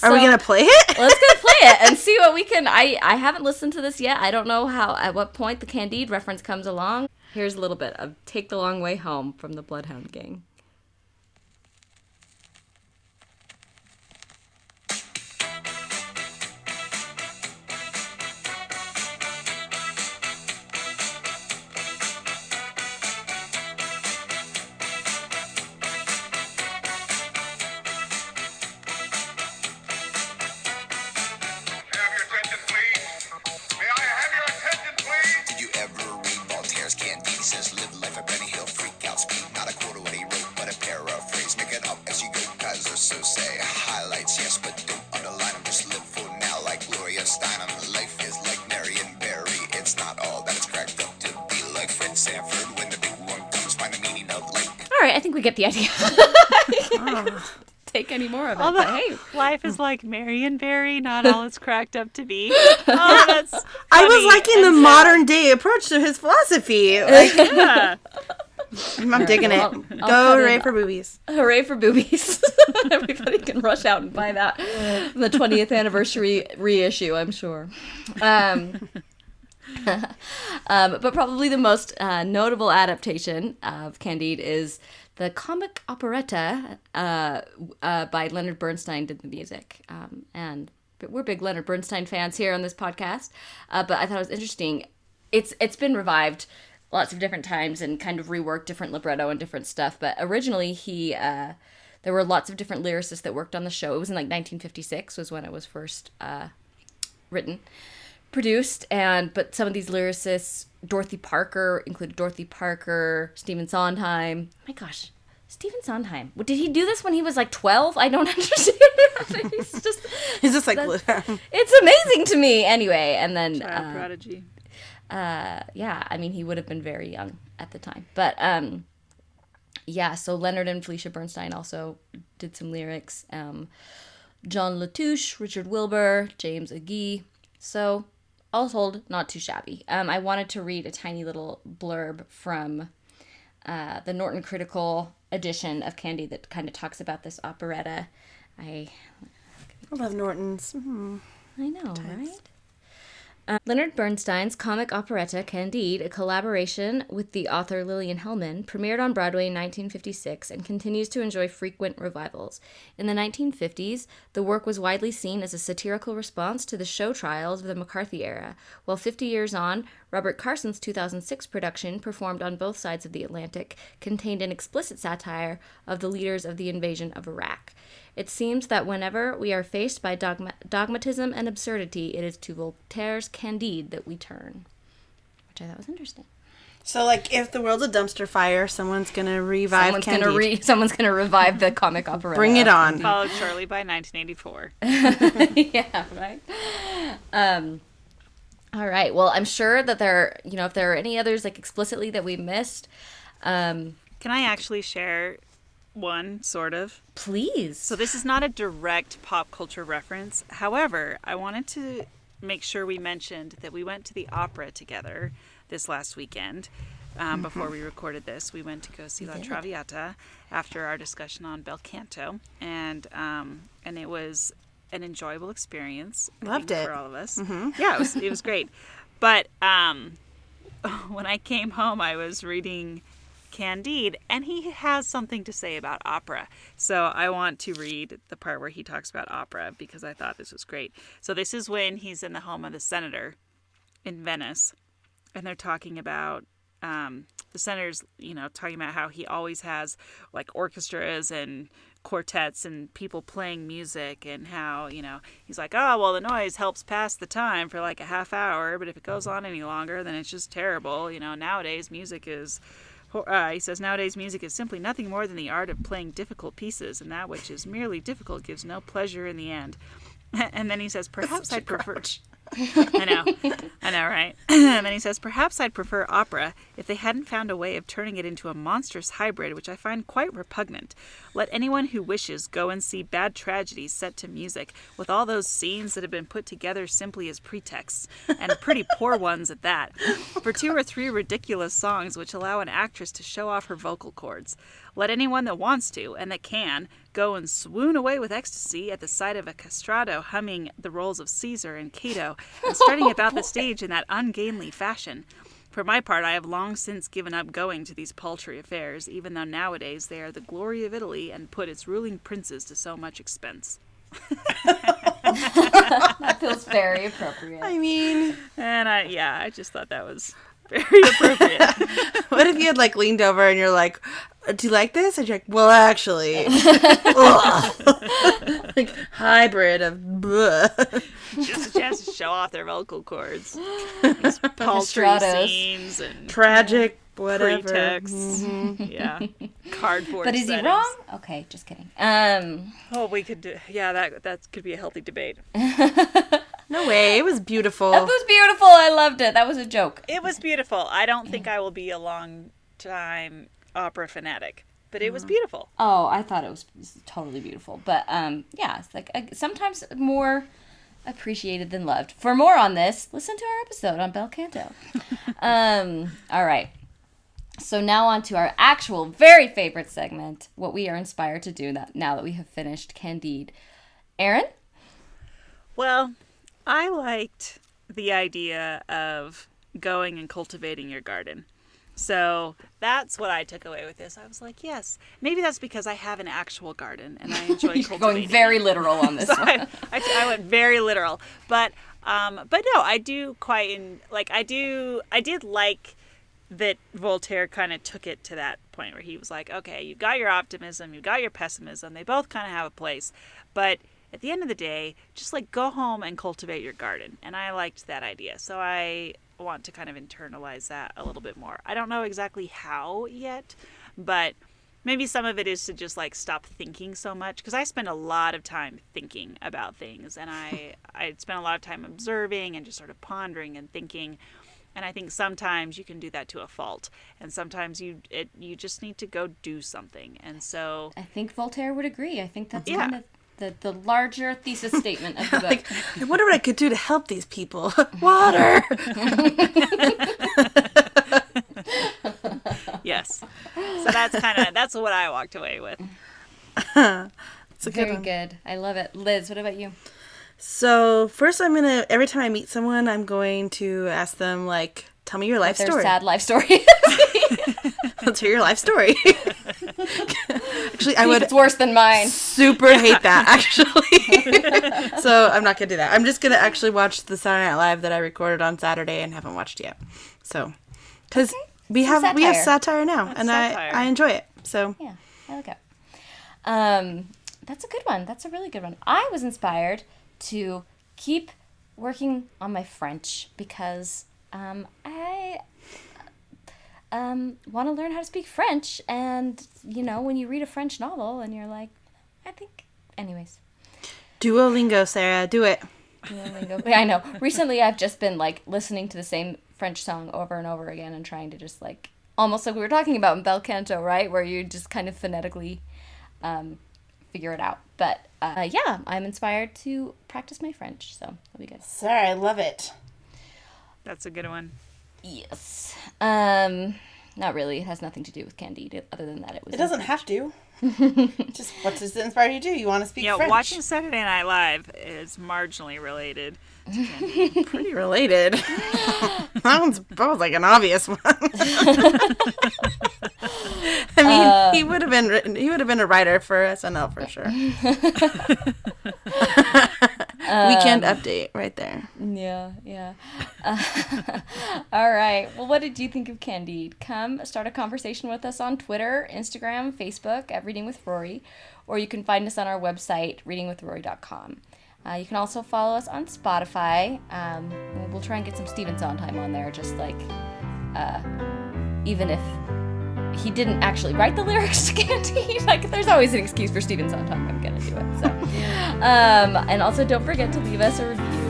Are we gonna play it? let's go play it and see what we can i i haven't listened to this yet i don't know how at what point the candide reference comes along here's a little bit of take the long way home from the bloodhound gang life is like Marion Barry, not all it's cracked up to be. Oh, that's I was funny liking the and sad. modern day approach to his philosophy. Like, Yeah. I'm digging it. I'll- I'll Go hooray for boobies. hooray for boobies everybody can rush out and buy that the 20th anniversary reissue i'm sure um, um, but probably the most uh, notable adaptation of candide is the comic operetta uh, uh, by leonard bernstein did the music. Um, and we're big leonard bernstein fans here on this podcast. Uh, but i thought it was interesting. It's it's been revived lots of different times and kind of reworked different libretto and different stuff. But originally he uh, there were lots of different lyricists that worked on the show. It was in like 1956 was when it was first uh, written produced. And but some of these lyricists dorothy parker included dorothy parker stephen sondheim. My gosh stephen sondheim. What- did he do this when he was like 12 i don't understand he's just He's just like, it's amazing to me. Anyway and then Child uh, prodigy. uh yeah i mean he would have been very young at the time. But um yeah so leonard and felicia bernstein also did some lyrics. Um john latouche richard wilbur james agee. So all told not too shabby um i wanted to read a tiny little blurb from uh, the norton critical edition of candy that kind of talks about this operetta i I love Norton's. I know, right? Uh, Leonard Bernstein's comic operetta Candide, a collaboration with the author Lillian Hellman, premiered on Broadway in 1956 and continues to enjoy frequent revivals. In the 1950s, the work was widely seen as a satirical response to the show trials of the McCarthy era, while 50 years on, Robert Carsen's 2006 production, performed on both sides of the Atlantic, contained an explicit satire of the leaders of the invasion of Iraq. It seems that whenever we are faced by dogma- dogmatism and absurdity, it is to Voltaire's Candide that we turn. Which I thought was interesting. So, like, if the world's a dumpster fire, someone's gonna revive Someone's Candide. gonna re- someone's gonna revive the comic opera. Bring it on. Followed shortly by 1984. yeah, right. Um, all right. Well, I'm sure that there, you know, if there are any others like explicitly that we missed, um, Can I actually share one, sort of? please. So this is not a direct pop culture reference. However, I wanted to make sure we mentioned that we went to the opera together this last weekend. Um, Before we recorded this, we went to go see La Traviata after our discussion on Bel Canto, and um, and it was an enjoyable experience. I Loved it. for all of us. Yeah, it was it was great. But um, when I came home, I was reading Candide, and he has something to say about opera. So I want to read the part where he talks about opera because I thought this was great. So this is when he's in the home of the senator in Venice, and they're talking about um, the senator's, you know, talking about how he always has like orchestras and quartets and people playing music and how you know he's like oh well the noise helps pass the time for like a half hour but if it goes on any longer then it's just terrible you know nowadays music is uh, he says nowadays music is simply nothing more than the art of playing difficult pieces and that which is merely difficult gives no pleasure in the end. And then he says perhaps i'd prefer I know. I know, right? and then he says, Perhaps I'd prefer opera if they hadn't found a way of turning it into a monstrous hybrid, which I find quite repugnant. Let anyone who wishes go and see bad tragedies set to music, with all those scenes that have been put together simply as pretexts, and pretty poor ones at that, for two or three ridiculous songs which allow an actress to show off her vocal cords. Let anyone that wants to, and that can, go and swoon away with ecstasy at the sight of a castrato humming the roles of Caesar and Cato and strutting about the oh, stage in that ungainly fashion. For my part, I have long since given up going to these paltry affairs, even though nowadays they are the glory of Italy and put its ruling princes to so much expense. That feels very appropriate. I mean, And I, yeah, I just thought that was very appropriate. what if you had like leaned over and you're like, "Do you like this?" And you're like, "Well, actually, like hybrid of bleh. just a chance to show off their vocal cords. These paltry Castratos. scenes and tragic, whatever. pretexts. Yeah. Cardboard But is he wrong? Okay, just kidding. Um, Oh, we could do. Yeah, that that could be a healthy debate. No way, it was beautiful. that was beautiful. I loved it. That was a joke. It was beautiful. I don't think I will be a long time opera fanatic, but it was beautiful. Oh, I thought it was, it was totally beautiful. But um, yeah, it's like uh, sometimes more appreciated than loved. For more on this, listen to our episode on Bel Canto. um, all right. So now on to our actual very favorite segment, what we are inspired to do that now that we have finished Candide. Aaron? Well, I liked the idea of going and cultivating your garden. So that's what I took away with this. I was like, yes, maybe that's because I have an actual garden and I enjoy You're going very literal on this So one. I, I, I went very literal, but um, but no, I do quite in, like I do I did like that Voltaire kind of took it to that point where he was like, okay, you've got your optimism, you've got your pessimism, they both kind of have a place, but at the end of the day, just like go home and cultivate your garden, and I liked that idea, so I want to kind of internalize that a little bit more. I don't know exactly how yet, but maybe some of it is to just like stop thinking so much because I spend a lot of time thinking about things and I I spend a lot of time observing and just sort of pondering and thinking and I think sometimes you can do that to a fault and sometimes you it you just need to go do something and so I think Voltaire would agree. I think that's Yeah. kind of the, the larger thesis statement of the book. Like, I wonder what I could do to help these people. Water. yes so that's kind of that's what I walked away with It's a good Very one. good. I love it. Liz, what about you? So first, I'm gonna every time I meet someone, I'm going to ask them like, "Tell me your life Their story." sad life story. Let's hear your life story. actually, I would it's worse than mine. super hate that. Actually, so I'm not gonna do that. I'm just gonna actually watch the Saturday Night Live that I recorded on Saturday and haven't watched yet. So, because we Some have we have satire. satire now, and satire. I I enjoy it. So Yeah, I like it. Um, that's a good one. That's a really good one. I was inspired to keep working on my French because um, I um, want to learn how to speak French. And, you know, when you read a French novel and you're like, I think, anyways. Duolingo, Sarah, do it. Duolingo. Yeah, I know. Recently, I've just been like listening to the same French song over and over again and trying to just like almost like we were talking about in Bel Canto, right? Where you just kind of phonetically um, figure it out. But uh, yeah, I'm inspired to practice my French, so that'll be good. Sarah, I love it. that's a good one Yes. Um, not really. It has nothing to do with Candide. Other than that, it was. It doesn't have to. Just what does it inspire you to do? You want to speak yeah French? watching Saturday Night Live is marginally related pretty related. that one's that was like an obvious one. I mean, he would have been written. He would have been a writer for SNL for sure. Weekend update right there. Yeah, yeah. Uh, all right. Well, what did you think of Candide? Come start a conversation with us on Twitter, Instagram, Facebook at Reading with Rory, or you can find us on our website, readingwithrory.com. Uh, you can also follow us on Spotify. Um, we'll- we'll try and get some Stephen Sondheim on there, just like, uh, even if he didn't actually write the lyrics to Candide. like, there's always an excuse for Stephen Sondheim. I'm gonna do it. So, um, and also don't forget to leave us a review.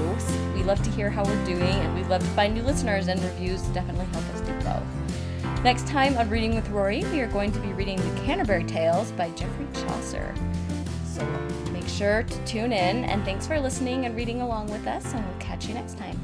We love to hear how we're doing, and we love to find new listeners, and reviews definitely help us do both. Next time on Reading with Rory, we are going to be reading The Canterbury Tales by Geoffrey Chaucer. So make sure to tune in, and thanks for listening and reading along with us, and we'll catch you next time.